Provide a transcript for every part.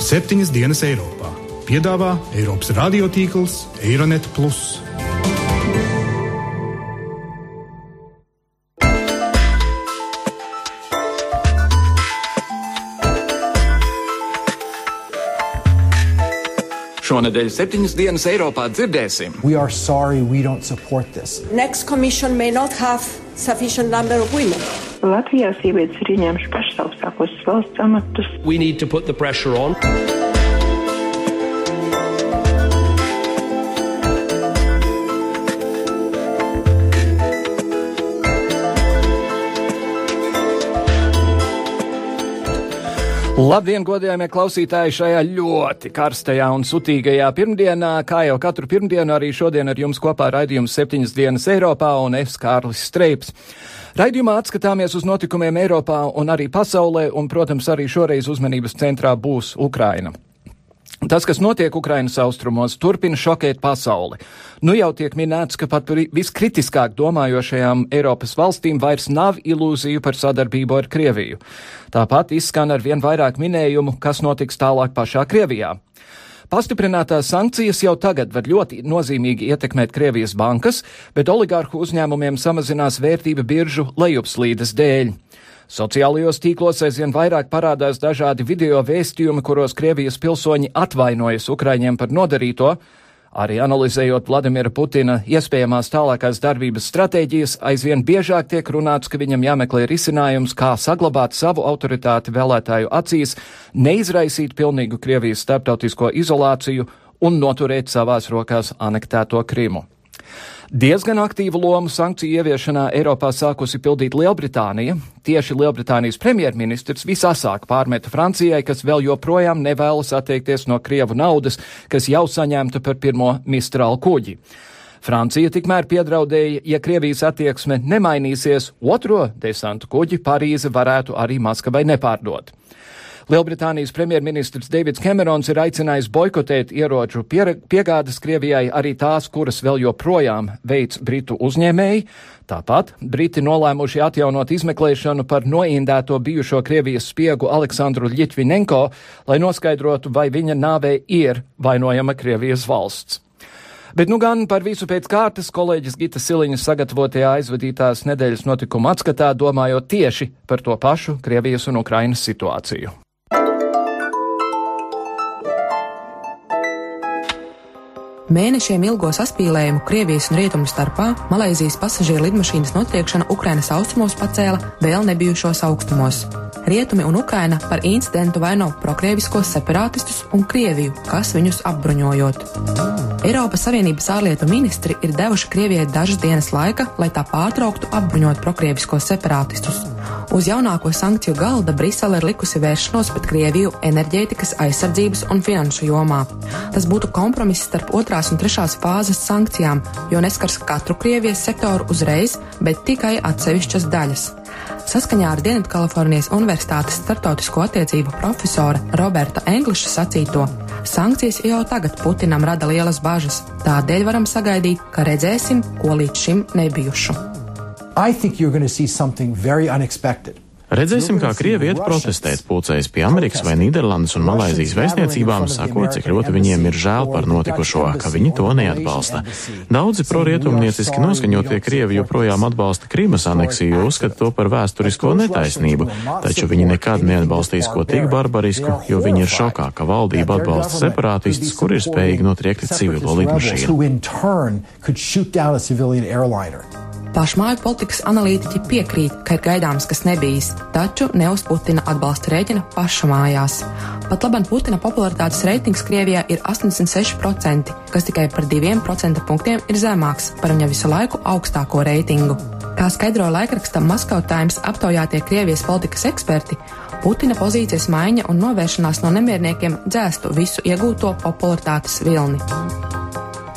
Septiņas dienas Eiropā. Piedāvā Eiropas radiotīkls Eironet. Šonadēļ septiņas dienas Eiropā dzirdēsim. We are sorry we don't support this. Next commission may not have sufficient number of women. Latvijā sievietes ir ieņēmušas pašas augstākos valsts amatus. Labdien, godējamie klausītāji, šajā ļoti karstajā un sutīgajā pirmdienā, kā jau katru pirmdienu, arī šodien ar jums kopā raidījums septiņas dienas Eiropā un es Kārlis Streips. Raidījumā atskatāmies uz notikumiem Eiropā un arī pasaulē, un, protams, arī šoreiz uzmanības centrā būs Ukraina. Tas, kas notiek Ukrainas austrumos, turpina šokēt pasauli. Nu jau tiek minēts, ka pat viskritiskāk domājošajām Eiropas valstīm vairs nav ilūziju par sadarbību ar Krieviju. Tāpat izskan ar vien vairāk minējumu, kas notiks tālāk pašā Krievijā. Pastiprinātās sankcijas jau tagad var ļoti nozīmīgi ietekmēt Krievijas bankas, bet oligārhu uzņēmumiem samazinās vērtība biržu lejupslīdes dēļ. Sociālajos tīklos aizvien vairāk parādās dažādi video vēstījumi, kuros Krievijas pilsoņi atvainojas Ukraiņiem par nodarīto. Arī analizējot Vladimira Putina iespējamās tālākās darbības stratēģijas, aizvien biežāk tiek runāts, ka viņam jāmeklē risinājums, kā saglabāt savu autoritāti vēlētāju acīs, neizraisīt pilnīgu Krievijas starptautisko izolāciju un noturēt savās rokās anektēto Krimu. Diezgan aktīvu lomu sankciju ieviešanā Eiropā sākusi pildīt Lielbritānija. Tieši Lielbritānijas premjerministrs visasāk pārmeta Francijai, kas vēl joprojām nevēlas atteikties no Krievu naudas, kas jau saņemta par pirmo Mistral kuģi. Francija tikmēr piedraudēja, ja Krievijas attieksme nemainīsies, otro desantu kuģi Parīze varētu arī Maskavai nepārdot. Lielbritānijas premjerministrs Deivids Kamerons ir aicinājis boikotēt ieroču piegādes Krievijai arī tās, kuras vēl joprojām veids Britu uzņēmēji. Tāpat Briti nolēmuši atjaunot izmeklēšanu par noindēto bijušo Krievijas spiegu Aleksandru Ļitvinenko, lai noskaidrotu, vai viņa nāvē ir vainojama Krievijas valsts. Bet nu gan par visu pēc kārtas kolēģis Gita Siliņas sagatavotajā aizvadītās nedēļas notikuma atskatā, domājot tieši par to pašu Krievijas un Ukrainas situāciju. Mēnešiem ilgo saspīlējumu Krievijas un Rietumu starpā Malaizijas pasažieru lidmašīnas notriekšana Ukrainas austrumos pacēla vēl nebijušos augstumos. Rietumi un Ukraina par incidentu vaino prokrieviskos separātistus un Krieviju, kas viņus apbruņojot. Eiropas Savienības ārlietu ministri ir devuši Krievijai dažas dienas laika, lai tā pārtrauktu apbruņot prokrieviskos separātistus. Uz jaunāko sankciju galda Brisele ir likusi vēršanos pret Krieviju enerģētikas, aizsardzības un finanšu jomā. Tas būtu kompromiss starp otrās un trešās fāzes sankcijām, jo neskars katru Krievijas sektoru uzreiz, bet tikai atsevišķas daļas. Saskaņā ar Dienvidkalifornijas Universitātes startautisko attiecību profesora Roberta Engliša sacīto, sankcijas jau tagad Putinam rada lielas bažas, tādēļ varam sagaidīt, ka redzēsim, ko līdz šim nebijušu. I think you're going to see something very unexpected. Redzēsim, kā Krievi iet protestēt, pulcējas pie Amerikas vai Nīderlandes un Malaizijas vēstniecībām, sakot, cik ļoti viņiem ir žēl par notikušo, ka viņi to neatbalsta. Daudzi prorietumnieciski noskaņotie Krievi joprojām atbalsta Krīmas aneksiju, uzskata to par vēsturisko netaisnību, taču viņi nekad neatbalstīs ko tik barbarisku, jo viņi ir šokā, ka valdība atbalsta separātistus, kur ir spējīgi notriekti civilo lidmašīnu. Pašmāju politikas analītiķi piekrīt, ka ir gaidāms kas nebijis, taču ne uz Putina atbalsta rēķina paša mājās. Pat labam Putina popularitātes reitings Krievijā ir 86%, kas tikai par 2% punktiem ir zemāks par viņa visu laiku augstāko reitingu. Kā skaidro laikrakstam Maskau Times aptaujātie Krievijas politikas eksperti, Putina pozīcijas maiņa un novēršanās no nemierniekiem dzēstu visu iegūto popularitātes vilni.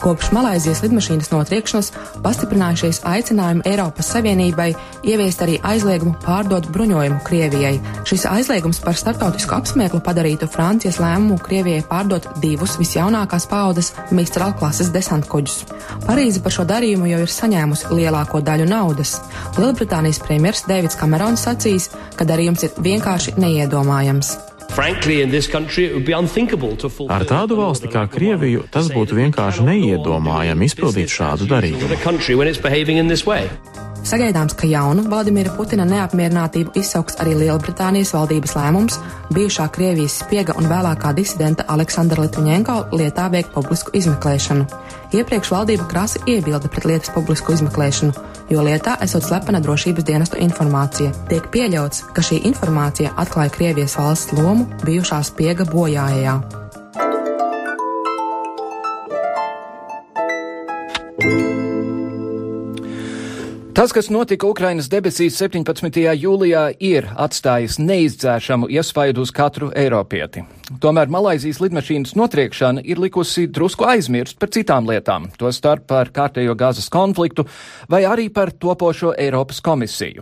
Kopš Malaizijas lidmašīnas notriekšanas pastiprinājušies aicinājumi Eiropas Savienībai ieviest arī aizliegumu pārdot bruņojumu Krievijai. Šis aizliegums par starptautisku apsmieklu padarītu Francijas lēmumu Krievijai pārdot divus visjaunākās paudzes Mistral klases desantkuģus. Parīze par šo darījumu jau ir saņēmusi lielāko daļu naudas. Lielbritānijas premjers Deivids Kamerons sacīs, ka darījums ir vienkārši neiedomājams. Ar tādu valsti kā Krieviju tas būtu vienkārši neiedomājami izpildīt šādu darījumu. Sagaidāms, ka jaunu Vladimira Putina neapmierinātību izsauks arī Lielbritānijas valdības lēmums bijušā Krievijas spiega un vēlākā disidenta Aleksandra Litviņenko lietā veikt publisku izmeklēšanu. Iepriekš valdība krasi iebilda pret lietas publisku izmeklēšanu, jo lietā esot slepena drošības dienestu informācija. Tiek pieļauts, ka šī informācija atklāja Krievijas valsts lomu bijušā spiega bojājā. Tas, kas notika Ukrainas debesīs 17. jūlijā, ir atstājis neizdzēšamu iespaidu uz katru eiropieti. Tomēr Malaizijas lidmašīnas notriekšana ir likusi drusku aizmirst par citām lietām, tostarp par kārtējo gāzes konfliktu vai arī par topošo Eiropas komisiju.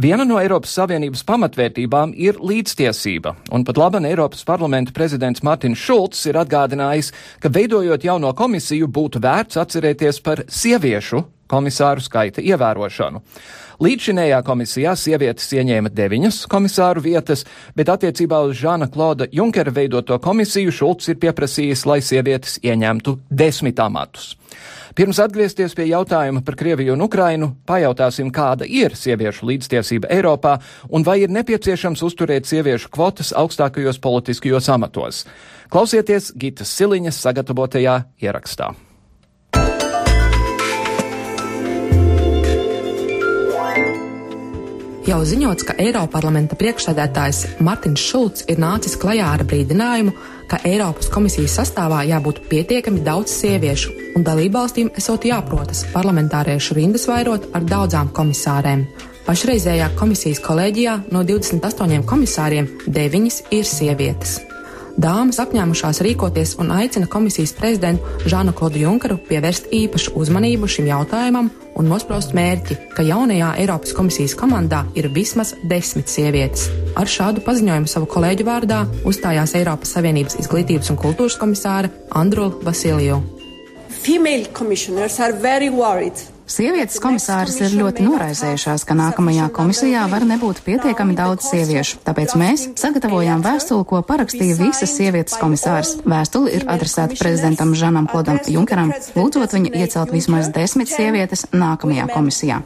Viena no Eiropas Savienības pamatvērtībām ir līdztiesība, un pat laban Eiropas parlamenta prezidents Mārtiņš Šulcs ir atgādinājis, ka veidojot jauno komisiju būtu vērts atcerēties par sieviešu komisāru skaita ievērošanu. Līdzšinējā komisijā sievietes ieņēma deviņas komisāru vietas, bet attiecībā uz Žāna Klauda Junkera veidoto komisiju Šulcs ir pieprasījis, lai sievietes ieņemtu desmit amatus. Pirms atgriezties pie jautājuma par Krieviju un Ukrainu, pajautāsim, kāda ir sieviešu līdztiesība Eiropā un vai ir nepieciešams uzturēt sieviešu kvotas augstākajos politiskajos amatos. Klausieties Gitas Siliņas sagatavotajā ierakstā. Jau ziņots, ka Eiroparlamenta priekšsēdētājs Martins Šulcs ir nācis klajā ar brīdinājumu, ka Eiropas komisijas sastāvā jābūt pietiekami daudz sieviešu, un dalībvalstīm esot jāprotas parlamentāriešu rindas vairot ar daudzām komisārēm. Pašreizējā komisijas kolēģijā no 28 komisāriem 9 ir sievietes. Dāmas apņēmušās rīkoties un aicina komisijas prezidentu Žānu Klodu Junkaru pievērst īpašu uzmanību šim jautājumam un nospraust mērķi, ka jaunajā Eiropas komisijas komandā ir vismaz desmit sievietes. Ar šādu paziņojumu savu kolēģu vārdā uzstājās Eiropas Savienības izglītības un kultūras komisāra Andrula Vasiliju. Female commissioners are very worried Sievietes komisāras ir ļoti noraizējušās, ka nākamajā komisijā var nebūt pietiekami daudz sieviešu, tāpēc mēs sagatavojām vēstuli, ko parakstīja visas sievietes komisāras. Vēstuli ir adresēta prezidentam Žanam Klodam Junkeram, lūdzot viņu iecelt vismaz desmit sievietes nākamajā komisijā.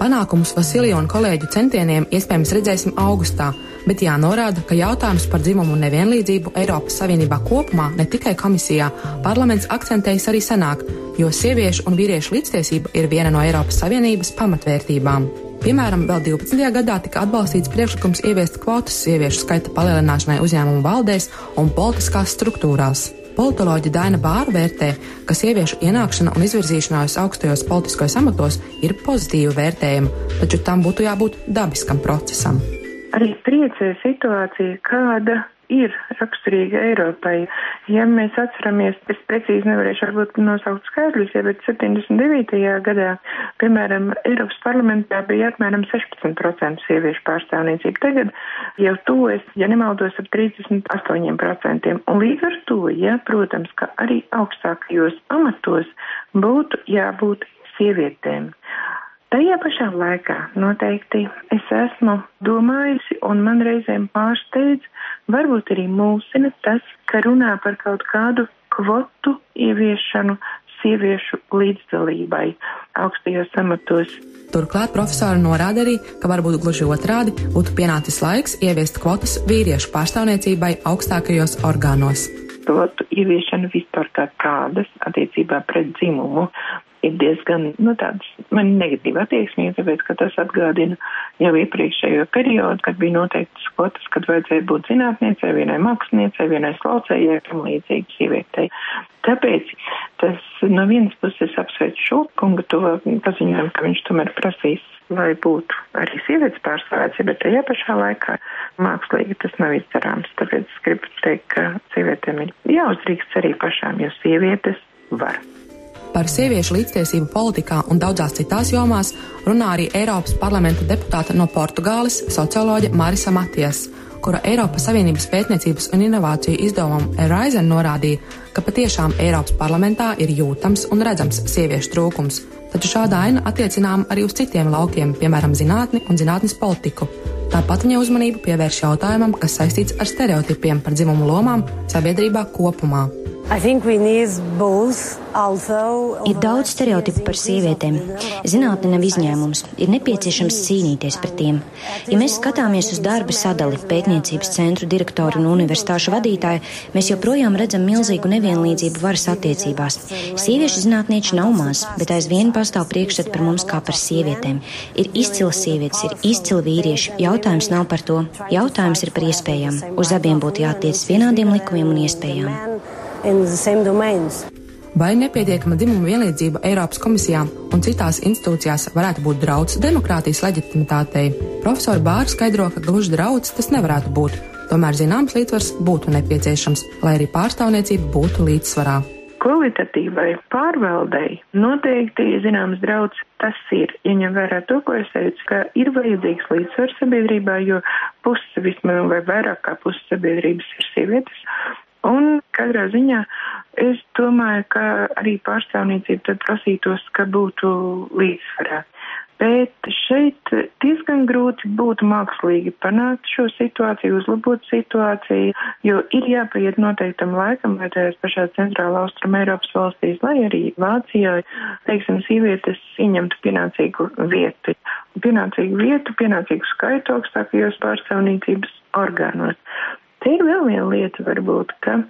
Panākumus Vasilija un kolēģu centieniem iespējams redzēsim augustā, bet jānorāda, ka jautājums par dzimumu nevienlīdzību Eiropas Savienībā kopumā, ne tikai komisijā, parlaments akcentējas arī senāk, jo sieviešu un vīriešu līdztiesība ir viena no Eiropas Savienības pamatvērtībām. Piemēram, vēl 12. gadā tika atbalstīts priekšlikums ieviest kvotas sieviešu skaita palielināšanai uzņēmumu valdēs un politiskās struktūrās. Politoloģija Daina Bāra vērtē, ka sieviešu ienākšana un izvirzīšanās augstajos politiskajos amatos ir pozitīva vērtējuma, taču tam būtu jābūt dabiskam procesam. Arī priecē situācija, kāda ir raksturīga Eiropai. Ja mēs atceramies, es precīzi nevarēšu varbūt nosaukt skaidrus, ja, bet 79. gadā, piemēram, Eiropas parlamentā bija apmēram 16% sieviešu pārstāvniecība. Tagad jau tuvojas, ja nemaldos, ap 38%. Un līdz ar to, ja, protams, ka arī augstākajos amatos būtu jābūt sievietēm. Tajā pašā laikā noteikti es esmu domājusi un man reizēm pārsteidz, varbūt arī mūsina tas, ka runā par kaut kādu kvotu ieviešanu sieviešu līdzdalībai augstajos amatos. Turklāt profesori norāda arī, ka varbūt gluži otrādi būtu pienācis laiks ieviest kvotas vīriešu pārstāvniecībai augstākajos orgānos. Kvotu ieviešana vispār kā tādas attiecībā pret dzimumu ir diezgan, nu, tāds man negatīva attieksme, tāpēc, ka tas atgādina jau iepriekšējo periodu, kad bija noteikts kvotas, kad vajadzēja būt zinātniecei, vienai māksliniecei, vienai slaucējai, tam līdzīgi sievietei. Tāpēc tas no vienas puses apsveic Šulkunga to paziņojumu, ka viņš tomēr prasīs, lai būtu arī sievietes pārstāvēts, bet tajā pašā laikā mākslīgi tas nav izdarāms. Tāpēc es gribu teikt, ka sievietēm ir jāuzdrīkst arī pašām, jo sievietes var. Par sieviešu līdztiesību politikā un daudzās citās jomās runā arī Eiropas parlamenta deputāte no Portugāles socioloģe Marisa Matijas, kura Eiropas Savienības pētniecības un inovāciju izdevumam Eraizen norādīja, ka patiešām Eiropas parlamentā ir jūtams un redzams sieviešu trūkums, taču šāda aina attiecinām arī uz citiem laukiem, piemēram, zinātni un zinātnes politiku. Tāpat viņa uzmanību pievērš jautājumam, kas saistīts ar stereotipiem par dzimumu lomām sabiedrībā kopumā. Ir daudz stereotipu par sievietēm. Zinātne nav izņēmums. Ir nepieciešams cīnīties par tiem. Ja mēs skatāmies uz darba sadali, pētniecības centru direktoru un universitāšu vadītāju, mēs joprojām redzam milzīgu nevienlīdzību varas attiecībās. Sieviešu zinātnieši nav maz, bet aizvien pastāv priekšstat par mums kā par sievietēm. Ir izcils sievietes, ir izcili vīrieši. Jautājums nav par to. Jautājums ir par iespējām. Uz abiem būtu jātiec vienādiem likumiem un iespējām vai nepietiekama dzimuma vienlīdzība Eiropas komisijā un citās institūcijās varētu būt draudz demokrātijas leģitimitātei. Profesori Bāra skaidro, ka gluži draudz tas nevarētu būt. Tomēr zināms līdzsvars būtu nepieciešams, lai arī pārstāvniecība būtu līdzsvarā. Kvalitatīvai pārvaldei noteikti zināms draudz tas ir, ja ņem vērā to, ko es teicu, ka ir vajadzīgs līdzsvars sabiedrībā, jo puse vismaz vai vairāk kā puse sabiedrības ir sievietes. Un katrā ziņā Es domāju, ka arī pārstāvniecība tad prasītos, ka būtu līdzsvarā. Bet šeit diezgan grūti būtu mākslīgi panākt šo situāciju, uzlabot situāciju, jo ir jāpaiet noteiktam laikam, vai tajās pašās centrāla austruma Eiropas valstīs, lai arī Vācijā, teiksim, sievietes ieņemtu pienācīgu vietu. Pienācīgu vietu, pienācīgu skaitu augstākajos pārstāvniecības orgānos. Te ir vēl viena lieta varbūt, ka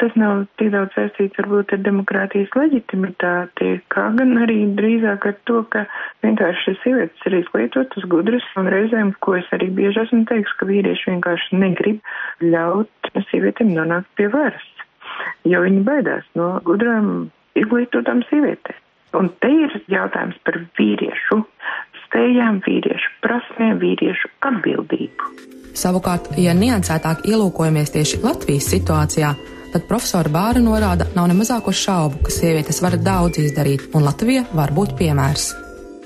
tas nav tik daudz saistīts varbūt ar demokrātijas leģitimitāti, kā gan arī drīzāk ar to, ka vienkārši šis sievietes ir izglītotas, gudras un reizēm, ko es arī bieži esmu teiks, ka vīrieši vienkārši negrib ļaut sievietēm nonākt pie varas, jo viņi baidās no gudrām, izglītotām sievietēm. Un te ir jautājums par vīriešu spējām, vīriešu prasmēm, vīriešu atbildību. Savukārt, ja niansētāk ielūkojamies tieši Latvijas situācijā, tad profesora Bāra norāda, nav ne mazāko šaubu, ka sievietes var daudz izdarīt, un Latvija var būt piemērs.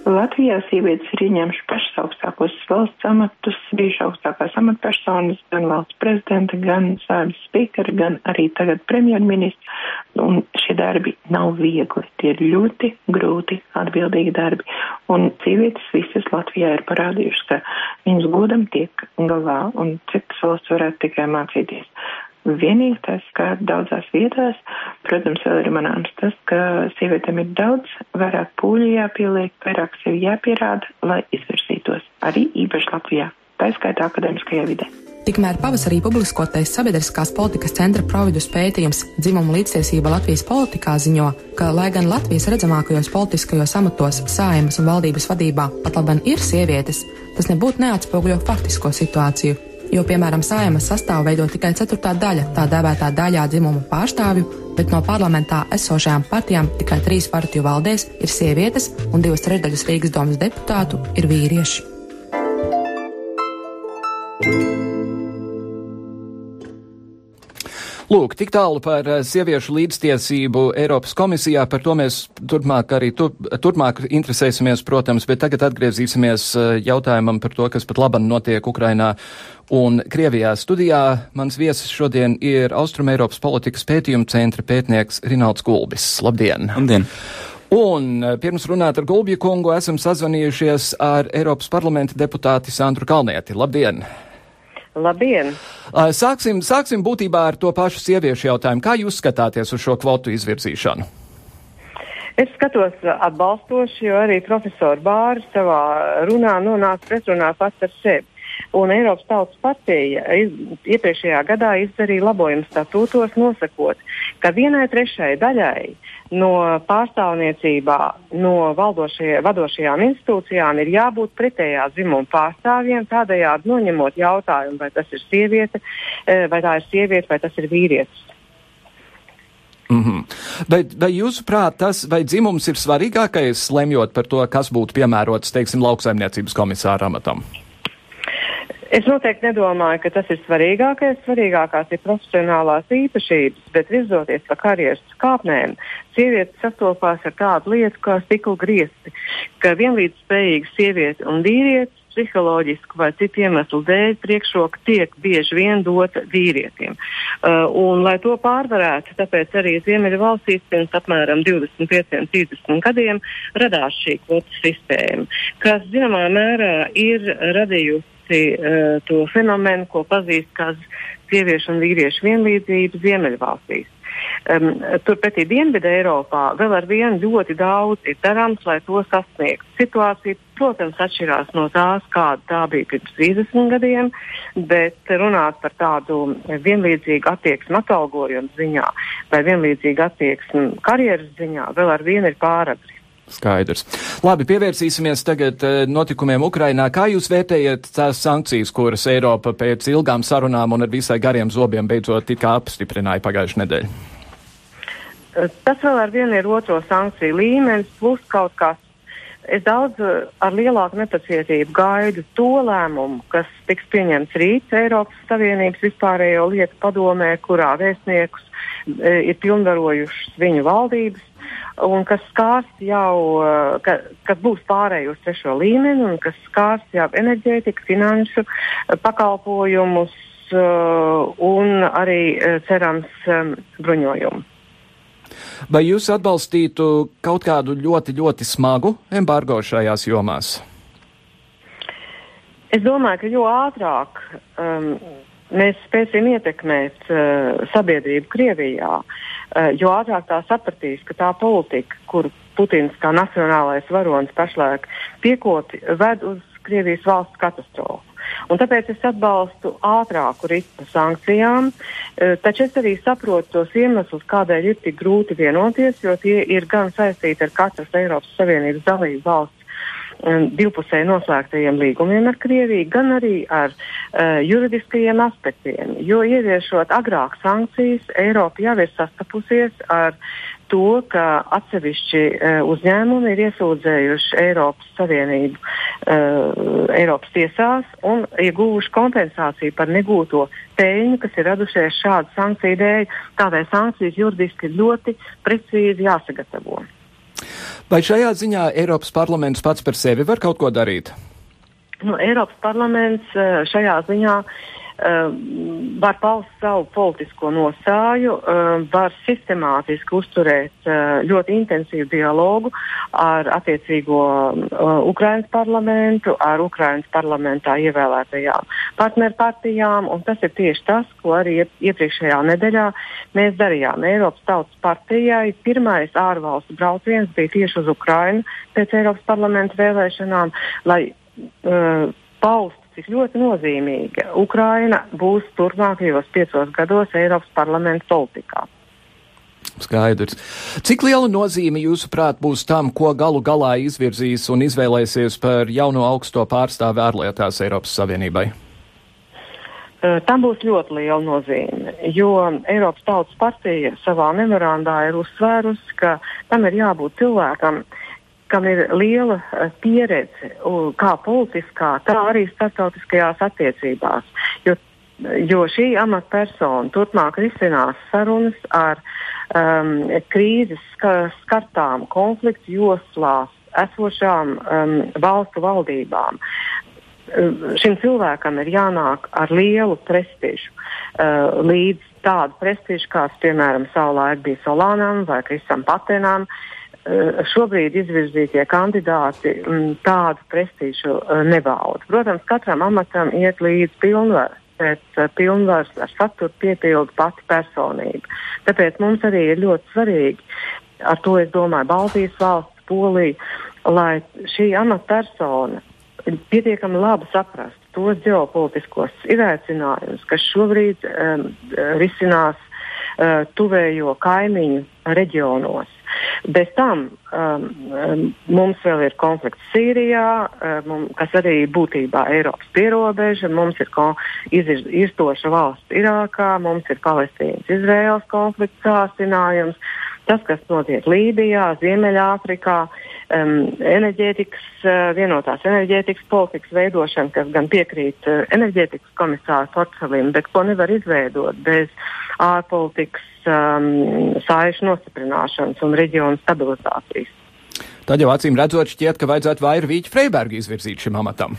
Latvijā sievietes ir ieņemšas pašas augstākos valsts amatus, bijuši augstākās amatpersonas, gan valsts prezidenta, gan sārdas spīkeri, gan arī tagad premjerministrs. Un šie darbi nav viegli, tie ir ļoti grūti, atbildīgi darbi. Un sievietes visas Latvijā ir parādījušas, ka viņas godam tiek galā, un citas valsts varētu tikai mācīties. Vienīgi tas, ka daudzās vietās, protams, vēl ir manāms tas, ka sievietēm ir daudz vairāk pūļu jāpieliek, vairāk sevi jāpierāda, lai izvirzītos. Arī īpaši Latvijā, tā skaitā akadēmiskajā vidē. Tikmēr pavasarī publiskotais sabiedriskās politikas centra providus pētījums Dzimuma līdztiesība Latvijas politikā ziņo, ka, lai gan Latvijas redzamākajos politiskajos amatos, sājumas un valdības vadībā pat labi ir sievietes, tas nebūtu neatspoguļo faktisko situāciju, jo, piemēram, saimas sastāvu veido tikai ceturtā daļa tā dēvētā daļā dzimumu pārstāvju, bet no parlamentā esošajām partijām tikai trīs partiju valdēs ir sievietes un divas trešdaļas Rīgas domas deputātu ir vīrieši. Lūk, tik tālu par eh, sieviešu līdztiesību Eiropas komisijā. Par to mēs turpmāk arī tur, turpmāk interesēsimies, protams, bet tagad atgriezīsimies eh, jautājumam par to, kas pat laban notiek Ukrainā un Krievijā. Studijā mans viesis šodien ir Austrum Eiropas politikas pētījuma centra pētnieks Rinalds Gulbis. Labdien! Labdien! Un eh, pirms runāt ar Gulbju kungu esam sazvanījušies ar Eiropas parlamenta deputāti Sandru Kalnieti. Labdien! Labdien! Sāksim, sāksim būtībā ar to pašu sieviešu jautājumu. Kā jūs skatāties uz šo kvotu izvirzīšanu? Es skatos atbalstoši, jo arī profesors Bārs savā runā nonāca pretrunā pats ar sevi. Un Eiropas Tautas partija iepriekšējā gadā izdarīja labojumu statūtos, nosakot, ka vienai trešai daļai no pārstāvniecībā no vadošajām institūcijām ir jābūt pretējā dzimuma pārstāvjiem, tādējādi noņemot jautājumu, vai tas ir sieviete, eh, vai tā ir sieviete, vai tas ir vīrietis. Mm -hmm. vai, vai jūsuprāt, tas vai dzimums ir svarīgākais, lemjot par to, kas būtu piemērots, teiksim, lauksaimniecības komisāra amatam? Es noteikti nedomāju, ka tas ir svarīgākais. Svarīgākās ir profesionālās īpašības, bet virzoties pa karjeras kāpnēm, sievietes sastopās ar tādu lietu kā stikla griezti, ka vienlīdz spējīga sieviete un vīrietis psiholoģisku vai citu iemeslu dēļ priekšroka tiek bieži vien dota vīrietim. Uh, un, lai to pārvarētu, tāpēc arī Ziemeļa valstīs pirms apmēram 25-30 gadiem radās šī kvotu sistēma, kas zināmā mērā ir radījusi uh, to fenomenu, ko pazīst kā sieviešu un vīriešu vienlīdzību Ziemeļvalstīs. Um, turpretī Dienvidē Eiropā vēl ar vienu ļoti daudz ir darāms, lai to sasniegtu. Situācija, protams, atšķirās no tās, kāda tā bija pirms 30 gadiem, bet runāt par tādu vienlīdzīgu attieksmi atalgojumu ziņā vai vienlīdzīgu attieksmi karjeras ziņā vēl ar vienu ir pāragri. Skaidrs. Labi, pievērsīsimies tagad eh, notikumiem Ukrainā. Kā jūs vērtējat tās sankcijas, kuras Eiropa pēc ilgām sarunām un ar visai gariem zobiem beidzot tika apstiprināja pagājušajā nedēļā? Tas vēl ar vienu ir otro sankciju līmenis, plus kaut kas. Es daudz eh, ar lielāku nepacietību gaidu to lēmumu, kas tiks pieņemts rīt Eiropas Savienības vispārējo lietu padomē, kurā vēstniekus e, ir pilnvarojušas viņu valdības un kas skārs jau, eh, ka, kas būs pārēj uz trešo līmeni un kas skārs jau enerģētiku, finanšu pakalpojumus un arī cerams bruņojumu. Vai jūs atbalstītu kaut kādu ļoti, ļoti smagu embargo šajās jomās? Es domāju, ka jo ātrāk um, mēs spēsim ietekmēt uh, sabiedrību Krievijā, uh, jo ātrāk tā sapratīs, ka tā politika, kur Putins kā nacionālais varonis pašlaik piekoti, ved uz Krievijas valsts katastrofu. Un tāpēc es atbalstu ātrāku ritmu sankcijām, e, taču es arī saprotu tos iemeslus, kādēļ ir tik grūti vienoties, jo tie ir gan saistīti ar katras Eiropas Savienības dalību valsts um, divpusēji noslēgtajiem līgumiem ar Krieviju, gan arī ar uh, juridiskajiem aspektiem. Jo ieviešot agrāk sankcijas, Eiropa jau ir sastapusies ar to, ka atsevišķi uh, uzņēmumi ir iesūdzējuši Eiropas Savienību uh, Eiropas tiesās un ieguvuši kompensāciju par negūto peļņu, kas ir radušies šādu sankciju dēļ. Tādēļ sankcijas juridiski ļoti precīzi jāsagatavo. Vai šajā ziņā Eiropas parlaments pats par sevi var kaut ko darīt? Nu, Eiropas parlaments uh, šajā ziņā Uh, var paust savu politisko nostāju, uh, var sistemātiski uzturēt uh, ļoti intensīvu dialogu ar attiecīgo Ukrainas parlamentu, ar Ukrainas parlamentā ievēlētajām partnerpartijām, un tas ir tieši tas, ko arī iepriekšējā nedēļā mēs darījām. Eiropas Tautas partijai pirmais ārvalstu brauciens bija tieši uz Ukrainu pēc Eiropas parlamenta vēlēšanām, lai uh, paust cik ļoti nozīmīga Ukraina būs turpmākajos piecos gados Eiropas parlamenta politikā. Skaidrs. Cik liela nozīme jūsuprāt būs tam, ko galu galā izvirzīs un izvēlēsies par jauno augsto pārstāvi ārlietās Eiropas Savienībai? Tam būs ļoti liela nozīme, jo Eiropas Tautas partija savā memorandā ir uzsvērusi, ka tam ir jābūt cilvēkam, uh, kam ir liela uh, pieredze kā politiskā, tā arī starptautiskajās attiecībās. Jo, jo šī amatpersona turpmāk risinās sarunas ar um, krīzes skartām, konfliktu joslās esošām um, valstu valdībām. Uh, šim cilvēkam ir jānāk ar lielu prestižu uh, līdz tādu prestižu, kāds, piemēram, savulaik bija Solānam vai Kristam Patenam. Uh, Eh, šobrīd izvirzītie kandidāti mm, tādu prestīžu uh, nebauda. Protams, katram amatam iet līdzi pilnvaras, bet uh, pilnvaras ar saturu piepilda pati personība. Tāpēc mums arī ir ļoti svarīgi, ar to es domāju, Baltijas valsts, Polija, lai šī amatpersona pietiekami labi saprastu tos ģeopolitiskos izaicinājumus, kas šobrīd um, risinās uh, tuvējo kaimiņu reģionos. Bez tam um, um, mums vēl ir konflikts Sīrijā, um, kas arī būtībā Eiropas pierobeža, mums ir izir, izstoša valsts Irākā, mums ir Palestīnas-Izraels konflikts sāsinājums, tas, kas notiek Lībijā, Ziemeļāfrikā, um, enerģētikas, uh, vienotās enerģētikas politikas veidošana, kas gan piekrīt uh, enerģētikas komisāra portfelim, bet ko nevar izveidot bez ārpolitikas um, sājušu nostiprināšanas un reģionu stabilizācijas. Tad jau acīm redzot, šķiet, ka vajadzētu Vairu Vīķu Freibergu izvirzīt šim amatam.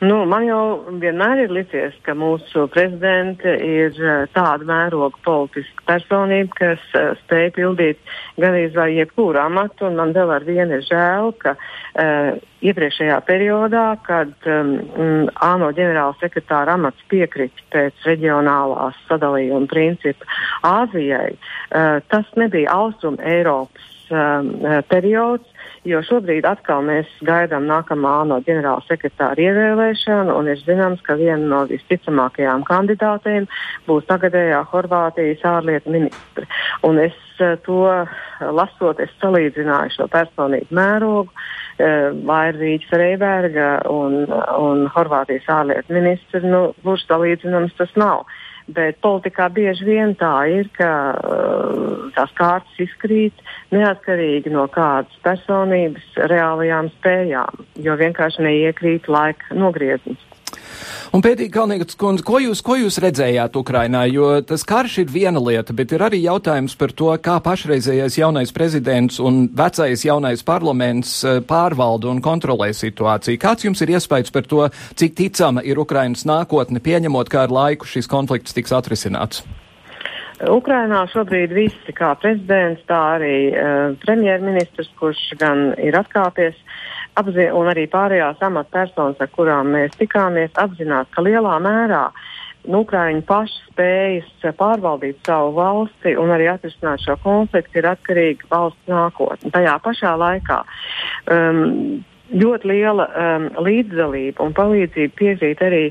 Nu, man jau vienmēr ir licies, ka mūsu prezidente ir uh, tāda mēroga politiska personība, kas uh, spēj pildīt gandrīz vai jebkuru amatu. Man vēl ar vienu ir žēl, ka uh, iepriekšējā periodā, kad um, ANO ģenerāla sekretāra amats piekrita pēc reģionālās sadalījuma principa Āzijai, uh, tas nebija Austrum Eiropas um, periods, jo šobrīd atkal mēs gaidām nākamā ANO ģenerāla sekretāra ievēlēšanu, un ir zināms, ka viena no visticamākajām kandidātēm būs tagadējā Horvātijas ārlietu ministre. Un es uh, to lasot, es salīdzināju šo personību mērogu. Uh, Vairvīķa Freiberga un, un Horvātijas ārlietu ministra, nu, būs salīdzināms tas nav. Bet politikā bieži vien tā ir, ka uh, tās kārtas izkrīt neatkarīgi no kādas personības reālajām spējām, jo vienkārši neiekrīt laika nogrieznis. Un pētīgi, Kalnietis kundze, ko jūs, ko jūs redzējāt Ukrainā? Jo tas karš ir viena lieta, bet ir arī jautājums par to, kā pašreizējais jaunais prezidents un vecais jaunais parlaments eh, pārvalda un kontrolē situāciju. Kāds jums ir iespējas par to, cik ticama ir Ukrainas nākotne, pieņemot, kā ar laiku šis konflikts tiks atrisināts? Ukrainā šobrīd visi, kā prezidents, tā arī uh, premjerministrs, kurš gan ir atkāpies, apzi, un arī pārējās amatpersonas, ar kurām mēs tikāmies, apzinās, ka lielā mērā nu, Ukraiņi paši spējas pārvaldīt savu valsti un arī atrisināt šo konfliktu ir atkarīga valsts nākotne. Tajā pašā laikā um, ļoti liela um, līdzdalība un palīdzība piekrīt arī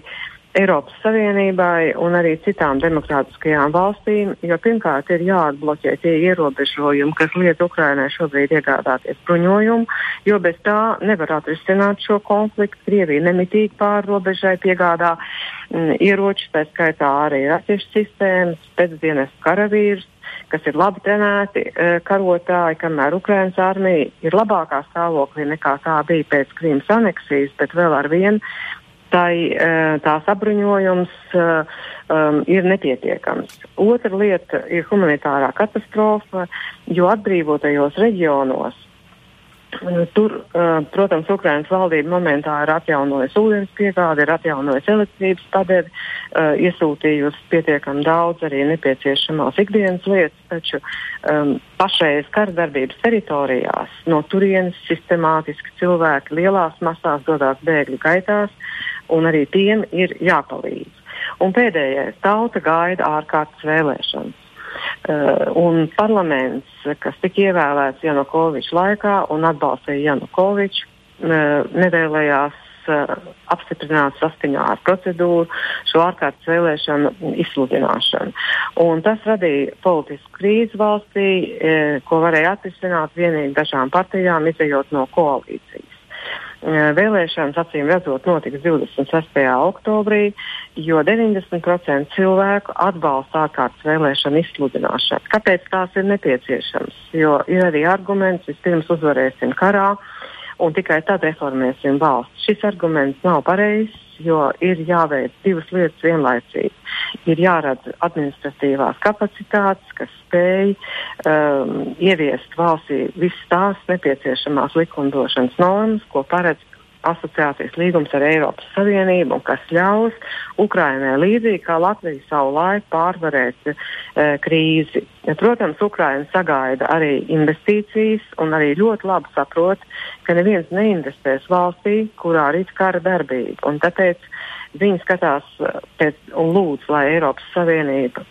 Eiropas Savienībai un arī citām demokrātiskajām valstīm, jo pirmkārt ir jāatbloķē tie ierobežojumi, kas liedz Ukrainai šobrīd iegādāties bruņojumu, jo bez tā nevar atrisināt šo konfliktu. Krievija nemitīgi pāri robežai piegādā mm, ieročus, tā skaitā arī raķešu sistēmas, pēcdienas karavīrus kas ir labi trenēti e, karotāji, kamēr Ukrainas armija ir labākā stāvoklī nekā tā bija pēc Krīmas aneksijas, bet vēl ar vienu tai eh, tās apbruņojums eh, um, ir nepietiekams. Otra lieta ir humanitārā katastrofa, jo atbrīvotajos reģionos eh, Tur, uh, protams, Ukrainas valdība momentā ir atjaunojusi ūdens piegādi, ir atjaunojusi elektrības padedi, uh, iesūtījusi pietiekami daudz arī nepieciešamās ikdienas lietas, taču um, pašreiz kardarbības teritorijās no turienes sistemātiski cilvēki lielās masās dodas bēgļu gaitās, un arī tiem ir jāpalīdz. Un pēdējais - tauta gaida ārkārtas vēlēšanas. Uh, un parlaments, kas tika ievēlēts Janukoviča laikā un atbalstīja Janukoviču, uh, nevēlējās uh, apstiprināt saskaņā ar procedūru šo ārkārtas vēlēšanu izsludināšanu. Un tas radīja politisku krīzi valstī, uh, ko varēja atrisināt vienīgi dažām partijām, izējot no koalīcijas. Vēlēšanas acīm redzot notiks 26. oktobrī, jo 90% cilvēku atbalsta ārkārtas vēlēšanu izsludināšanu. Kāpēc tās ir nepieciešamas? Jo ir arī arguments, vispirms uzvarēsim karā un tikai tad reformēsim valsts. Šis arguments nav pareizs, jo ir jāveic divas lietas vienlaicīgi. Ir jārada administratīvās kapacitātes, kas spēj um, ieviest valstī visas tās nepieciešamās likumdošanas normas, ko paredz asociācijas līgums ar Eiropas Savienību kas ļaus Ukrainai līdzīgi kā Latvija savu laiku pārvarēt e, krīzi. Protams, Ukraina sagaida arī investīcijas un arī ļoti labi saprot, ka neviens neinvestēs valstī, kurā ir kara darbība. Un tāpēc viņi skatās e, pēc, un lūdz, lai Eiropas Savienība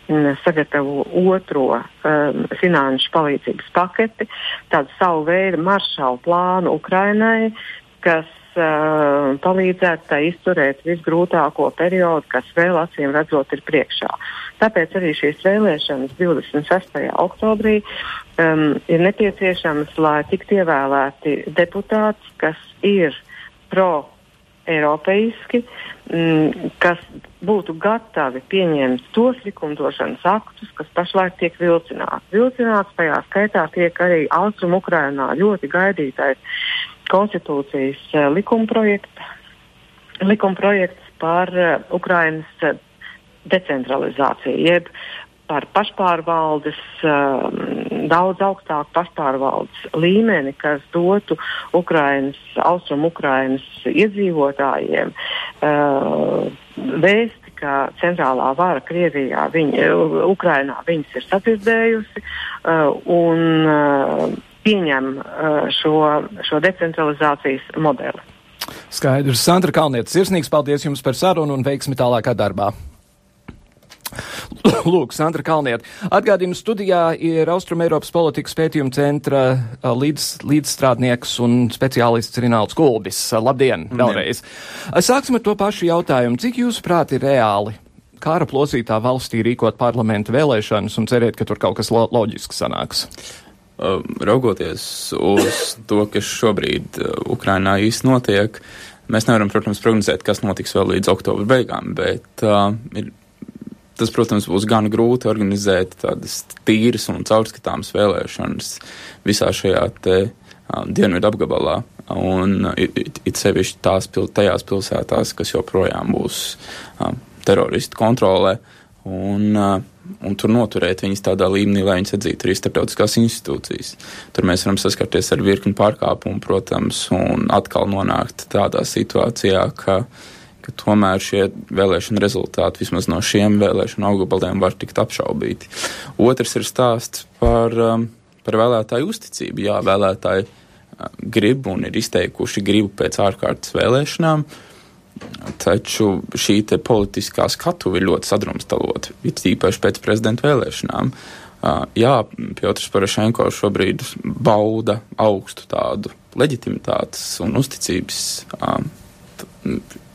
sagatavo otro um, finanšu palīdzības paketi, tādu savu veidu maršalu plānu Ukrainai, kas uh, palīdzētu tai izturēt visgrūtāko periodu, kas vēl acīm redzot ir priekšā. Tāpēc arī šīs vēlēšanas 26. oktobrī um, ir nepieciešamas, lai tiktu ievēlēti deputāti, kas ir pro eiropeiski, mm, kas būtu gatavi pieņemt tos likumdošanas aktus, kas pašlaik tiek vilcināti. Vilcināts tajā skaitā tiek arī Austrum Ukrainā ļoti gaidītais konstitūcijas uh, likumprojekts, likumprojekts par uh, Ukrainas uh, decentralizāciju, jeb par pašpārvaldes daudz augstāku pašpārvaldes līmeni, kas dotu Ukrainas, Austrum Ukrainas iedzīvotājiem vēsti, ka centrālā vara Krievijā, viņa, Ukrainā viņas ir sadzirdējusi un pieņem uh, šo, šo decentralizācijas modeli. Skaidrs. Sandra Kalnietis, sirsnīgs paldies jums par sarunu un veiksmi tālākā darbā. Lūk, Sandra Kalniet. Atgādinu, studijā ir Austrum Eiropas politikas pētījuma centra līdz, līdzstrādnieks un speciālists Rināls Kulbis. Labdien, vēlreiz. Sāksim ar to pašu jautājumu. Cik jūsuprāt ir reāli kāra plosītā valstī rīkot parlamentu vēlēšanas un cerēt, ka tur kaut kas lo loģiski sanāks? Uh, raugoties uz to, kas šobrīd uh, Ukrainā īsti notiek, mēs nevaram, protams, prognozēt, kas notiks vēl līdz oktobra beigām, bet uh, ir tas, protams, būs gan grūti organizēt tādas tīras un caurskatāmas vēlēšanas visā šajā te um, dienvidu apgabalā. Un it, it, it sevišķi tās pil, tajās pilsētās, kas joprojām būs um, teroristu kontrolē. Un, uh, un tur noturēt viņus tādā līmenī, lai viņas atzītu arī starptautiskās institūcijas. Tur mēs varam saskarties ar virkni pārkāpumu, protams, un atkal nonākt tādā situācijā, ka uh, ka tomēr šie vēlēšana rezultāti vismaz no šiem vēlēšanu augubaliem var tikt apšaubīti. Otrs ir stāsts par, um, par vēlētāju uzticību. Jā, vēlētāji uh, grib un ir izteikuši gribu pēc ārkārtas vēlēšanām. Taču šī politiskā skatuve ir ļoti sadrumstalota, it īpaši pēc prezidenta vēlēšanām. Jā, Piotrs Parašenko šobrīd bauda augstu tādu leģitimitātes un uzticības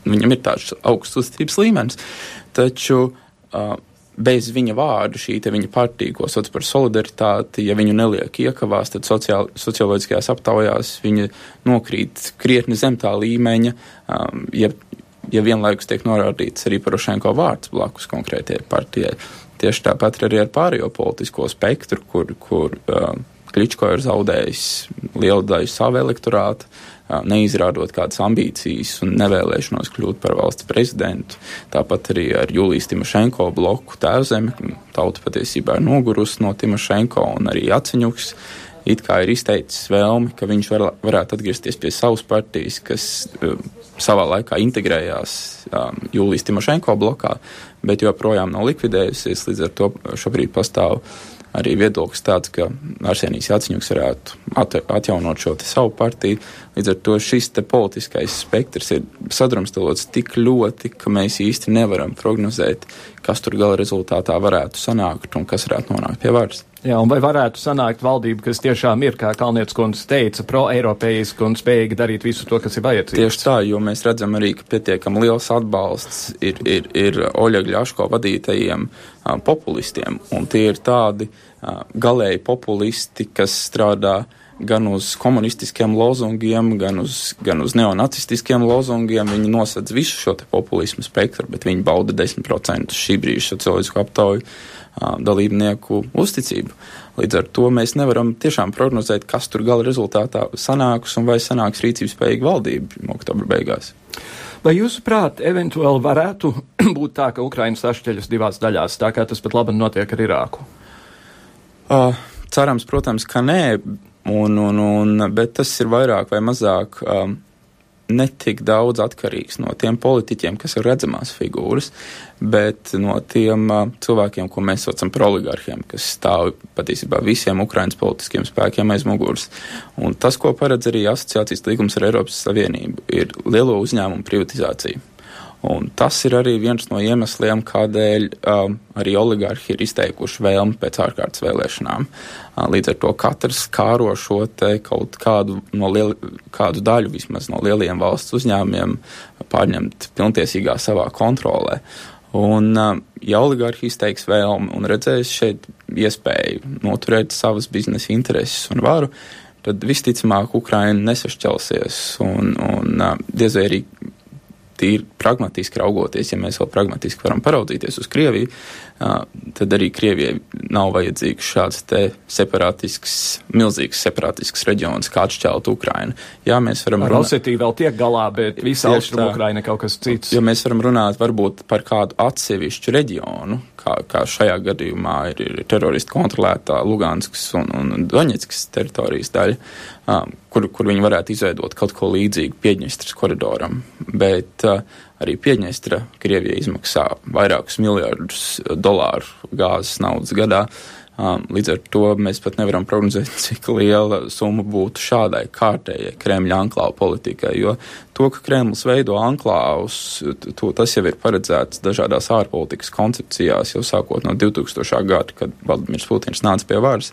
Viņam ir tāds augsts uzticības līmenis. Taču bez viņa vārdu šī viņa partija, ko sauc par solidaritāti, ja viņu neliek iekavās, tad sociāl, socioloģiskajās aptaujās viņa nokrīt krietni zem tā līmeņa, um, ja, ja vienlaikus tiek norādīts arī Porošenko vārds blakus konkrētajai partijai. Tieši tāpat arī ar pārējo politisko spektru, kur, kur uh, Kličko ir zaudējis lielu daļu savu elektorātu. Uh, neizrādot kādas ambīcijas un nevēlēšanos kļūt par valsts prezidentu. Tāpat arī ar Julijas Timošenko bloku tēvzemi. Tauta patiesībā ir nogurusi no Timošenko un arī Atseņuks. It kā ir izteicis vēlmi, ka viņš var, varētu atgriezties pie savas partijas, kas uh, savā laikā integrējās um, Jūlijas Timošenko blokā, bet joprojām nav likvidējusies. Līdz ar to šobrīd pastāv arī viedoklis tāds, ka Arsenijs Jāciņuks varētu atjaunot šo savu partiju. Līdz ar to šis politiskais spektrs ir sadrumstalots tik ļoti, ka mēs īsti nevaram prognozēt, kas tur gala rezultātā varētu sanākt un kas varētu nonākt pie varas. Jā, un vai varētu sanākt valdība, kas tiešām ir, kā Kalnietis kundze teica, pro-eiropeiska un spējīga darīt visu to, kas ir vajadzīgs? Tieši tā, jo mēs redzam arī, ka pietiekam liels atbalsts ir, ir, ir Oļa Gļaško vadītajiem uh, populistiem, un tie ir tādi uh, galēji populisti, kas strādā gan uz komunistiskiem lozungiem, gan uz, gan uz neonacistiskiem lozungiem. Viņi nosedz visu šo populismu spektru, bet viņi bauda 10% šī brīža socioloģisku aptauju dalībnieku uzticību. Līdz ar to mēs nevaram tiešām prognozēt, kas tur gala rezultātā sanāks un vai sanāks rīcības spējīga valdība oktobra beigās. Vai jūsuprāt, eventuāli varētu būt tā, ka Ukraina sašķeļas divās daļās, tā kā tas pat labi notiek ar Irāku? Uh, cerams, protams, ka nē, un, un, un, bet tas ir vairāk vai mazāk. Um, netik daudz atkarīgs no tiem politiķiem, kas ir redzamās figūras, bet no tiem uh, cilvēkiem, ko mēs saucam par oligarhiem, kas stāv patiesībā visiem Ukraiņas politiskiem spēkiem aiz muguras. Un tas, ko paredz arī asociācijas līgums ar Eiropas Savienību, ir lielo uzņēmumu privatizācija. Un tas ir arī viens no iemesliem, kādēļ um, arī oligarhi ir izteikuši vēlmi pēc ārkārtas vēlēšanām. Uh, līdz ar to katrs kāro šo kaut kādu, no liel, kādu daļu vismaz no lieliem valsts uzņēmumiem pārņemt pilntiesīgā savā kontrolē. Un, uh, ja oligarhi izteiks vēlmi un redzēs šeit iespēju noturēt savas biznesa intereses un varu, tad visticamāk Ukraina nesašķelsies un, un uh, diez vai arī tīri pragmatiski raugoties, ja mēs vēl pragmatiski varam paraudzīties uz Krieviju, tad arī Krievijai nav vajadzīgs šāds te separātisks, milzīgs separātisks reģions, kā atšķelt Ukraina. Jā, mēs varam runāt. Osetija vēl tiek galā, bet visa austrumu Ukraina kaut kas cits. Jo mēs varam runāt varbūt par kādu atsevišķu reģionu, kā, kā šajā gadījumā ir, ir teroristi kontrolētā Luganskas un, un Doņetskas teritorijas daļa, um, kur, kur viņi varētu izveidot kaut ko līdzīgu Piedņestras koridoram. Bet uh, arī Piedņestra Krievija izmaksā vairākus miljardus dolāru gāzes naudas gadā. Um, līdz ar to mēs pat nevaram prognozēt, cik liela summa būtu šādai kārtējai Kremļa anklāvu politikai, jo to, ka Kremlis veido anklāvus, to, tas jau ir paredzēts dažādās ārpolitikas koncepcijās jau sākot no 2000. gada, kad Valdimirs Putins nāca pie varas.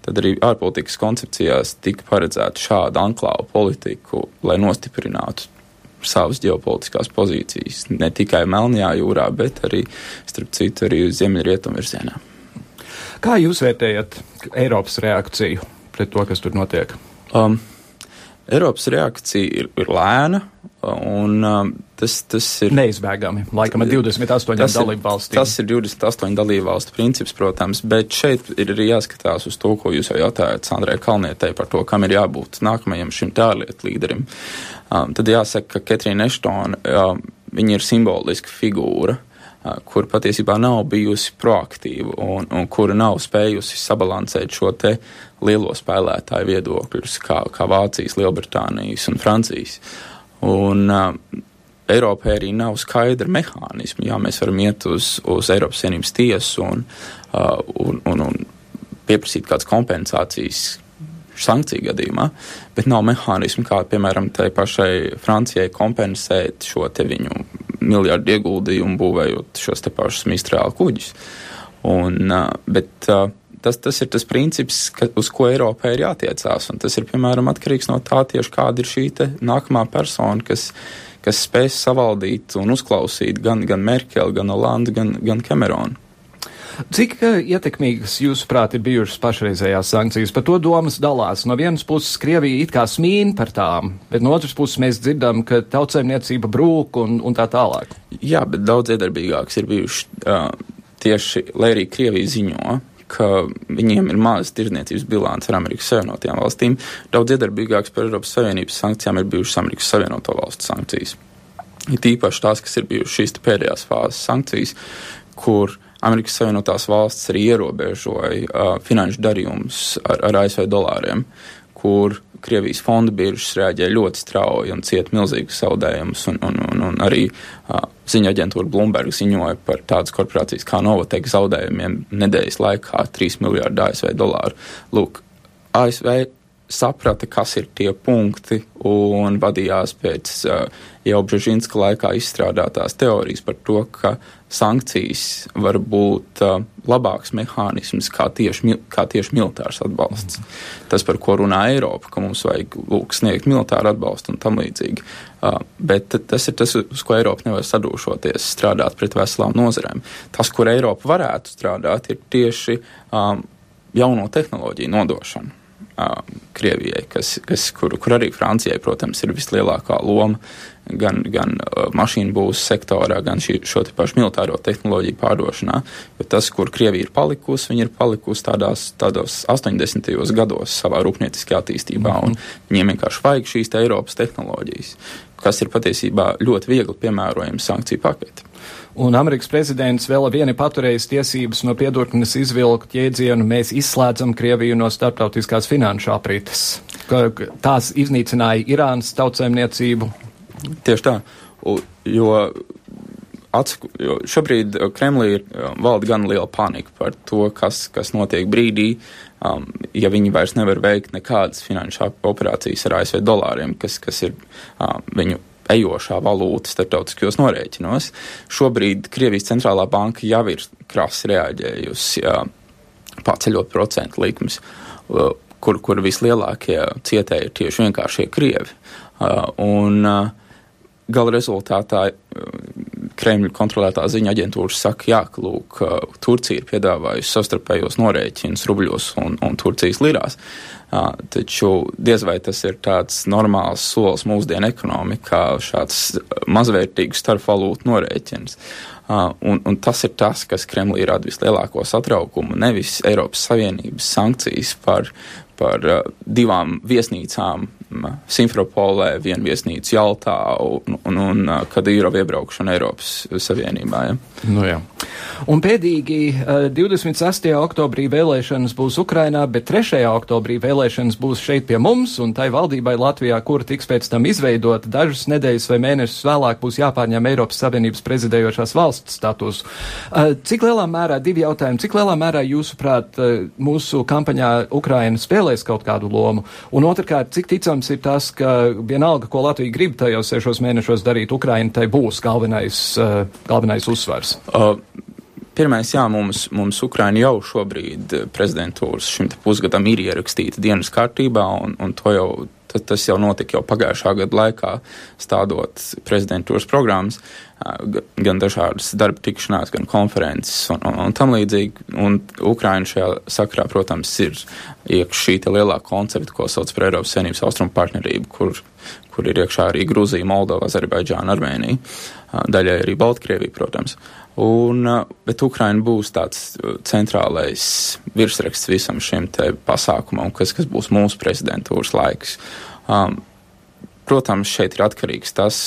Tad arī ārpolitikas koncepcijās tika paredzēta šāda anklāvu politiku, lai nostiprinātu savas ģeopolitiskās pozīcijas ne tikai Melnajā jūrā, bet arī, starp citu, arī ziemeļrietumu virzienā. Kā jūs vērtējat Eiropas reakciju pret to, kas tur notiek? Um, Eiropas reakcija ir, ir lēna, un tas, tas ir. Neizbēgami. Laikam ar 28 dalību valstīm. Tas ir 28 dalību valstu princips, protams, bet šeit ir arī jāskatās uz to, ko jūs jau jautājat Sandrai Kalnietei par to, kam ir jābūt nākamajam šim tārlietu līderim. Um, tad jāsaka, ka Ketrīna Eštona, um, ir simboliska figūra kur patiesībā nav bijusi proaktīva un, un kura nav spējusi sabalansēt šo te lielo spēlētāju viedokļus, kā, kā Vācijas, Lielbritānijas un Francijas. Un uh, Eiropai arī nav skaidra mehānisma. Jā, mēs varam iet uz, uz Eiropas Savienības tiesu un, uh, un, un, un pieprasīt kādas kompensācijas sankciju gadījumā, bet nav mehānismu, kā piemēram tai pašai Francijai kompensēt šo viņu miljardu ieguldījumu būvējot šos te pašus mistrālu kuģus. Un, bet tas, tas ir tas princips, ka, uz ko Eiropai ir jātiecās, un tas ir, piemēram, atkarīgs no tā tieši kāda ir šī nākamā persona, kas, kas spēs savaldīt un uzklausīt gan, gan Merkeli, gan Olandu, gan, gan Kameronu. Cik ietekmīgas, jūsuprāt, ir bijušas pašreizējās sankcijas? Par to domas dalās. No vienas puses, Krievija it kā smīn par tām, bet no otras puses mēs dzirdam, ka tautsēmniecība brūk un, un tā tālāk. Jā, bet daudz iedarbīgāks ir bijuši uh, tieši, lai arī Krievija ziņo, ka viņiem ir maza tirdzniecības bilants ar Amerikas Savienotajām valstīm. Daudz iedarbīgāks par Eiropas Savienības sankcijām ir bijušas Amerikas Savienoto valstu sankcijas. Ir tīpaši tās, kas ir bijušas šīs pēdējās fāzes sankcijas, kur Amerikas Savienotās valsts arī ierobežoja uh, finanšu darījumus ar, ar ASV dolāriem, kur Krievijas fonda biržas reaģēja ļoti strauji un cieta milzīgus zaudējumus. Un, un, un, un arī uh, ziņa aģentūra Bloomberg ziņoja par tādas korporācijas kā Novatek zaudējumiem nedēļas laikā - 3 miljārdu ASV dolāru. Lūk, ASV saprata, kas ir tie punkti un vadījās pēc uh, jau Brzezinska laikā izstrādātās teorijas par to, ka sankcijas var būt uh, labāks mehānisms kā tieši, kā tieši militārs atbalsts. Mm. Tas, par ko runā Eiropa, ka mums vajag lūk sniegt militāru atbalstu un tam līdzīgi. Uh, bet tas ir tas, uz ko Eiropa nevar sadūšoties, strādāt pret veselām nozarēm. Tas, kur Eiropa varētu strādāt, ir tieši um, jauno tehnoloģiju nodošana Krievijai, kas, kas, kur, kur arī Francijai, protams, ir vislielākā loma gan, gan mašīnu būvniecības sektorā, gan šī, šo pašu militāro tehnoloģiju pārdošanā. Jo tas, kur Krievija ir palikusi, viņi ir palikusi tādās, tādos 80. gados savā rūpnieciskajā attīstībā, un viņiem vienkārši vajag šīs te Eiropas tehnoloģijas, kas ir patiesībā ļoti viegli piemērojams sankciju paketi. Un Amerikas prezidents vēl vieni paturējis tiesības no piedurknes izvilkt jēdzienu mēs izslēdzam Krieviju no starptautiskās finanšu aprites. Tās iznīcināja Irānas tautsēmniecību. Tieši tā, jo, atsaku, jo šobrīd Kremlī ir valda gan liela panika par to, kas, kas notiek brīdī, um, ja viņi vairs nevar veikt nekādas finanšu operācijas ar ASV dolāriem, kas, kas ir um, viņu ejošā valūta starptautiskajos norēķinos. Šobrīd Krievijas centrālā banka jau ir krasi reaģējusi, paceļot procentu likmes, kur, kur vislielākie cietēji ir tieši vienkāršie Krievi. Un, Gala rezultātā Kremļa kontrolētā ziņa aģentūra saka, jā, ka lūk, Turcija ir piedāvājusi savstarpējos norēķinus rubļos un, un Turcijas lirās. Uh, taču diez vai tas ir tāds normāls solis mūsdienu ekonomikā, šāds mazvērtīgs starpvalūtu norēķins. Uh, un, un tas ir tas, kas Kremlī rada vislielāko satraukumu, nevis Eiropas Savienības sankcijas par, par uh, divām viesnīcām Simferopolē, vienu viesnīcu Jaltā un, un, un Kadīrova iebraukšanu Eiropas Savienībā. Ja? Nu, jā. un pēdīgi 26. oktobrī vēlēšanas būs Ukrainā, bet 3. oktobrī vēlēšanas būs šeit pie mums, un tai valdībai Latvijā, kura tiks pēc tam izveidota dažas nedēļas vai mēnešus vēlāk, būs jāpārņem Eiropas Savienības prezidējošās valsts status. Cik lielā mērā, divi jautājumi, cik lielā mērā jūsuprāt mūsu kampaņā Ukraina spēlēs kaut kādu lomu? Un otrkārt, cik ticams ir tas, ka vienalga, ko Latvija grib tajos sešos mēnešos darīt, Ukraina tai būs galvenais, galvenais uzsvars? Uh, Pirmais, jā, mums, mums Ukraina jau šobrīd prezidentūras šim pusgadam ir ierakstīta dienas kārtībā, un, un to jau, tas jau notika jau pagājušā gada laikā, stādot prezidentūras programmas, gan dažādas darba tikšanās, gan konferences un, un, un tam līdzīgi. Un Ukraina šajā sakrā, protams, ir iekš šī lielā koncepta, ko sauc par Eiropas Savienības austrumu partnerību, kur, kur ir iekšā arī Gruzija, Moldova, Azerbaidžāna, Armēnija, daļai arī Baltkrievija, protams. Un, bet Ukraina būs tāds centrālais virsraksts visam šim pasākumam, kas, kas būs mūsu prezidentūras laiks. Um, protams, šeit ir atkarīgs tas,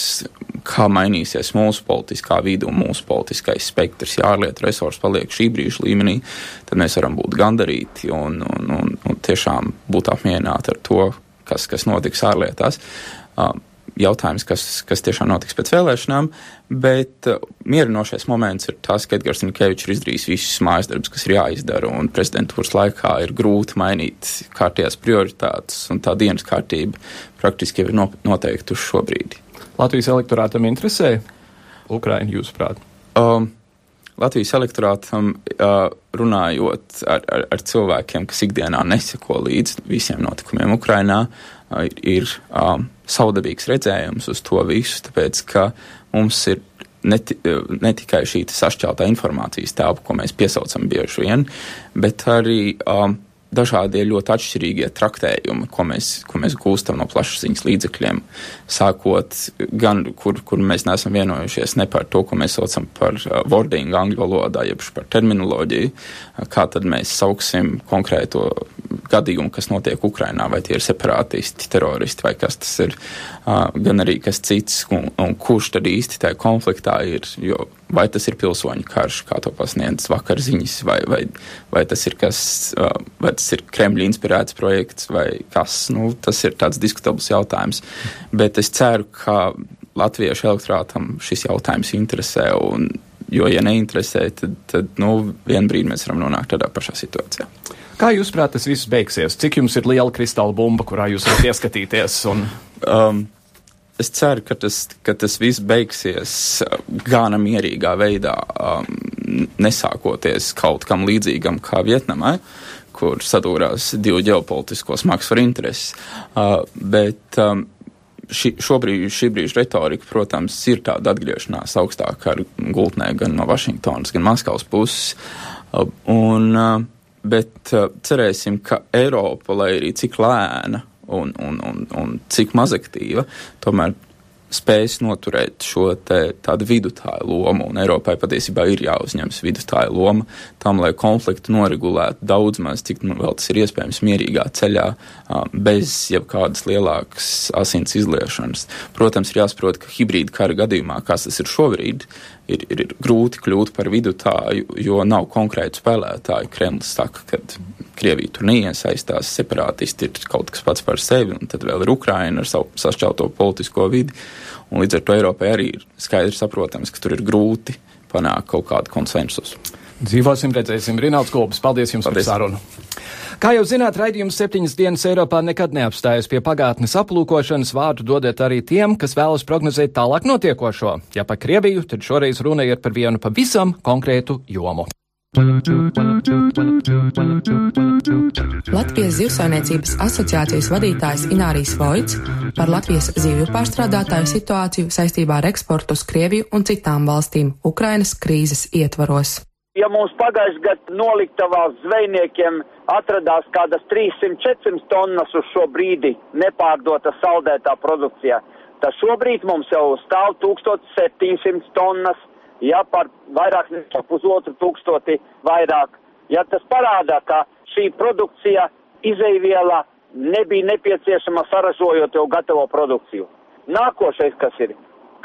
kā mainīsies mūsu politiskā vide un mūsu politiskais spektrs. Ja ārlietu resursi paliek šī brīža līmenī, tad mēs varam būt gandarīti un, un, un, un tiešām būt apmierināti ar to, kas, kas notiks ārlietās. Um, jautājums, kas, kas tiešām notiks pēc vēlēšanām, bet uh, mierinošais moments ir tas, ka Edgars Nikēvičs ir izdarījis visus mājas darbus, kas ir jāizdara, un prezidentūras laikā ir grūti mainīt kārtējās prioritātes, un tā dienas kārtība praktiski jau ir noteikta uz šo brīdi. Latvijas elektorātam interesē Ukraina, jūsuprāt? Um, Latvijas elektorātam uh, runājot ar, ar, ar cilvēkiem, kas ikdienā neseko līdzi visiem notikumiem Ukrainā, uh, ir, um, saudabīgs redzējums uz to visu, tāpēc ka mums ir ne, ne tikai šī sašķeltā informācijas telpa, ko mēs piesaucam bieži vien, bet arī um, dažādie ļoti atšķirīgie traktējumi, ko mēs, ko mēs gūstam no plašsaziņas līdzekļiem. Sākot gan, kur, kur mēs neesam vienojušies ne par to, ko mēs saucam par uh, wording angļu valodā, jeb par terminoloģiju, kā tad mēs sauksim konkrēto gadījumu, kas notiek Ukrainā, vai tie ir separātisti, teroristi vai kas tas ir, uh, gan arī kas cits, un, un kurš tad īsti tajā konfliktā ir, jo vai tas ir pilsoņu karš, kā to pasniedz vakar ziņas, vai, vai, vai tas ir kas, vai tas ir Kremļa inspirēts projekts, vai kas, nu, tas ir tāds diskutabls jautājums. Bet es ceru, ka latviešu elektorātam šis jautājums interesē, un, jo, ja neinteresē, tad, tad nu, vienā brīdī mēs varam nonākt tādā pašā situācijā. Kā jūs prāt, tas viss beigsies? Cik jums ir liela kristāla bumba, kurā jūs varat ieskatīties? Un... Um, es ceru, ka tas, ka tas viss beigsies uh, gana mierīgā veidā, um, nesākoties kaut kam līdzīgam kā Vietnamai, kur sadūrās divu ģeopolitisko smagsvaru intereses. Uh, bet um, ši, šobrīd, šī brīža retorika, protams, ir tāda atgriešanās augstāk ar gultnē gan no Vašingtonas, gan Maskavas puses. Uh, un, uh, bet uh, cerēsim, ka Eiropa, lai arī cik lēna un, un, un, un cik mazaktīva, tomēr spējas noturēt šo te, tādu vidutāju lomu, un Eiropai patiesībā ir jāuzņemas vidutāja loma tam, lai konfliktu noregulētu daudz maz, cik nu vēl tas ir iespējams mierīgā ceļā, bez jebkādas lielākas asins izliešanas. Protams, ir jāsaprot, ka hibrīda kara gadījumā, kas tas ir šobrīd, ir, ir, grūti kļūt par vidutāju, jo nav konkrētu spēlētāju. Kremlis saka, ka Krievija tur neiesaistās, separātisti ir kaut kas pats par sevi, un tad vēl ir Ukraina ar savu sašķelto politisko vidi. Un līdz ar to Eiropai arī ir skaidrs saprotams, ka tur ir grūti panākt kaut kādu konsensusu. Dzīvosim, redzēsim. Rinalds Kolbis, paldies jums paldies. par sarunu. Kā jau zināt, raidījums septiņas dienas Eiropā nekad neapstājas pie pagātnes aplūkošanas. Vārdu dodiet arī tiem, kas vēlas prognozēt tālāk notiekošo. Ja par Krieviju, tad šoreiz runa ir par vienu pavisam konkrētu jomu. Latvijas Zivsainiecības asociācijas vadītājs Inārijs Voits par Latvijas zivju pārstrādātāju situāciju saistībā ar eksportu uz Krieviju un citām valstīm Ukrainas krīzes ietvaros. Ja mums pagājušajā gadā noliktavās zvejniekiem atradās kādas 300-400 tonnas uz šo brīdi nepārdota saldētā produkcijā, tad šobrīd mums jau stāv 1700 tonnas ja par vairāk nekā pusotru tūkstoti vairāk. Ja tas parādā, ka šī produkcija izeiviela nebija nepieciešama saražojot jau gatavo produkciju. Nākošais, kas ir,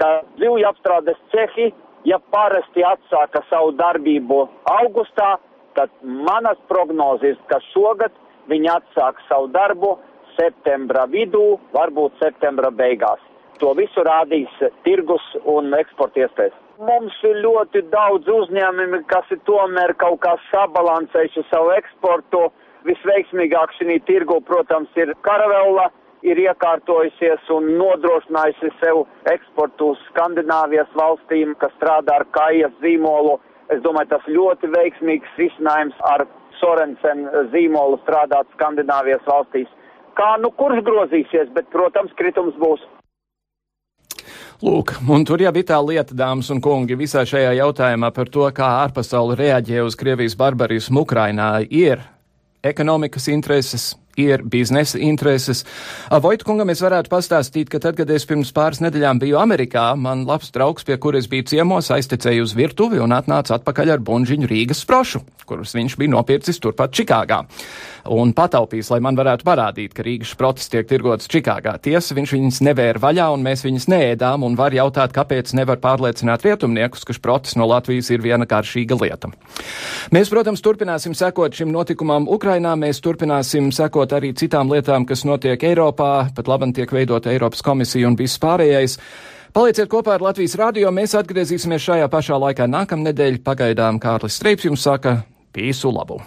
ka zivju apstrādes cehi, ja parasti atsāka savu darbību augustā, tad manas prognozes, ka šogad viņi atsāk savu darbu septembra vidū, varbūt septembra beigās. To visu rādīs tirgus un eksporta iespējas. Mums ir ļoti daudz uzņēmumi, kas ir tomēr kaut kā sabalansējuši savu eksportu. Visveiksmīgāk šī tirgu, protams, ir karavela, ir iekārtojusies un nodrošinājusi sev eksportu uz Skandināvijas valstīm, kas strādā ar kājas zīmolu. Es domāju, tas ļoti veiksmīgs risinājums ar Sorensen zīmolu strādāt Skandināvijas valstīs. Kā nu kurš grozīsies, bet, protams, kritums būs. Lūk, un tur jau bija tā lieta, dāmas un kungi, visā šajā jautājumā par to, kā ārpasauli reaģē uz Krievijas barbarismu Ukrainā, ir ekonomikas intereses, ir biznesa intereses. Vojtkungam es varētu pastāstīt, ka tad, kad es pirms pāris nedēļām biju Amerikā, man labs draugs, pie kuras biju ciemos, aiztecēja uz virtuvi un atnāca atpakaļ ar bunžiņu Rīgas sprošu, kurus viņš bija nopircis turpat Čikāgā. Un pataupījis, lai man varētu parādīt, ka Rīgas sprotas tiek tirgotas Čikāgā. Tiesa, viņš viņas nevēra vaļā un mēs viņas neēdām un var jautāt, kāpēc nevar pārliecināt rietumniekus, ka sprotas no Latvijas ir viena kāršīga lieta. Mēs, protams, turpināsim sekot šim notikumam Ukrainā, mēs turpināsim sekot arī citām lietām, kas notiek Eiropā, pat labam tiek veidota Eiropas komisija un viss pārējais. Palieciet kopā ar Latvijas radio, mēs atgriezīsimies šajā pašā laikā nākamnedēļ. Pagaidām Kārlis Streips jums saka, pīsu labu!